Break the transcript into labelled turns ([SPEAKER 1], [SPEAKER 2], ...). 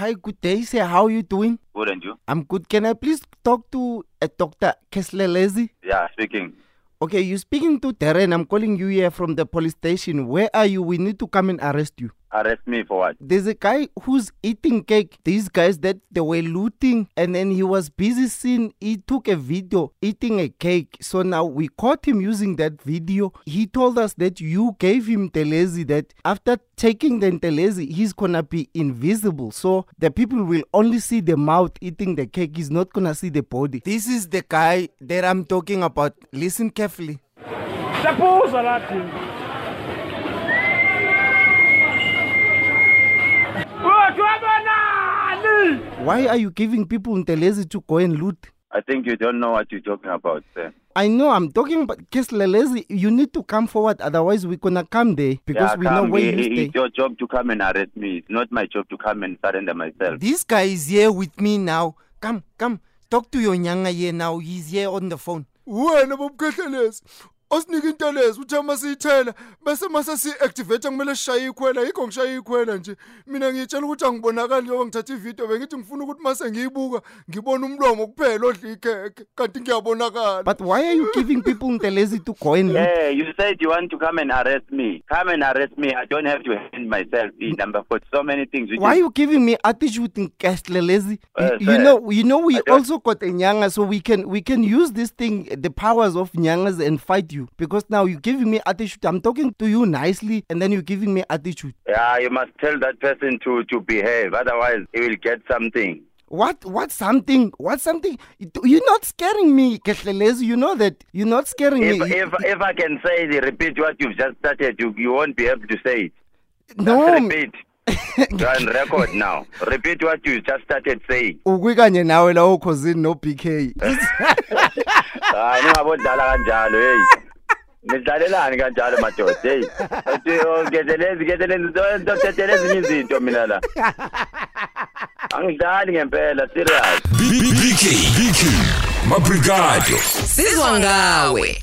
[SPEAKER 1] Hi, good day, sir. How are you doing?
[SPEAKER 2] Good and you?
[SPEAKER 1] I'm good. Can I please talk to uh, Dr. Keslelezi?
[SPEAKER 2] Yeah, speaking.
[SPEAKER 1] Okay, you're speaking to Darren. I'm calling you here from the police station. Where are you? We need to come and arrest you.
[SPEAKER 2] Arrest me for what?
[SPEAKER 1] There's a guy who's eating cake. These guys that they were looting and then he was busy seeing he took a video eating a cake. So now we caught him using that video. He told us that you gave him Telezi that after taking the Telezi he's gonna be invisible. So the people will only see the mouth eating the cake. He's not gonna see the body. This is the guy that I'm talking about. Listen carefully. Why are you giving people Ntelezi to go and loot?
[SPEAKER 2] I think you don't know what you're talking about, sir.
[SPEAKER 1] I know I'm talking about Keslelezi. You need to come forward, otherwise we're gonna come there because
[SPEAKER 2] yeah,
[SPEAKER 1] we know where you stay.
[SPEAKER 2] It's your job to come and arrest me. It's not my job to come and surrender myself.
[SPEAKER 1] This guy is here with me now. Come, come, talk to your nyanga here now. He's here on the phone.
[SPEAKER 3] wena bobukhehlelezi osinike into lezi uthi uma siyithela bese mase si-activate kumele sishaye ikhwela yikho ngishaye ikhwela nje mina ngiyitshela ukuthi angibonakali njengoba ngithatha ividiyo bengithi ngifuna ukuthi mase ngiyibuka ngibone umlomo kuphela odla ikhekhe kanti ngiyabonakala
[SPEAKER 1] But why are you giving people Ntelezi to go and?
[SPEAKER 2] Hey, you said you want to come and arrest me. Come and arrest me. I don't have to hand myself in. I've got so many things.
[SPEAKER 1] Why are you giving me attitude in Keslelezi?
[SPEAKER 2] Uh,
[SPEAKER 1] you, you know, you know, we also got a nyanga, so we can we can use this thing, the powers of nyangas, and fight you. Because now you're giving me attitude. I'm talking to you nicely, and then you're giving me attitude.
[SPEAKER 2] Yeah, you must tell that person to, to behave. Otherwise, he will get something.
[SPEAKER 1] What what something? What something? You're not scaring me, Keslelezi. You know that. You're not scaring
[SPEAKER 2] If,
[SPEAKER 1] me.
[SPEAKER 2] if, if I can say, the, repeat what you've just started, you, you won't be able to say it.
[SPEAKER 1] no,
[SPEAKER 2] Just repeat. You're on record now. Repeat what you just started saying.
[SPEAKER 1] ukwikanye nawe lawo khosini no BK.
[SPEAKER 2] hayi ningabodlala kanjalo heyi nidlalelani kanjalo madoda heyi Ethi, oh, ngezelezi ngezelezi ndothethela ezinye izinto mina la angidlali ngempela serious
[SPEAKER 4] BK, BK, Mabrigado.
[SPEAKER 5] Sizwa ngawe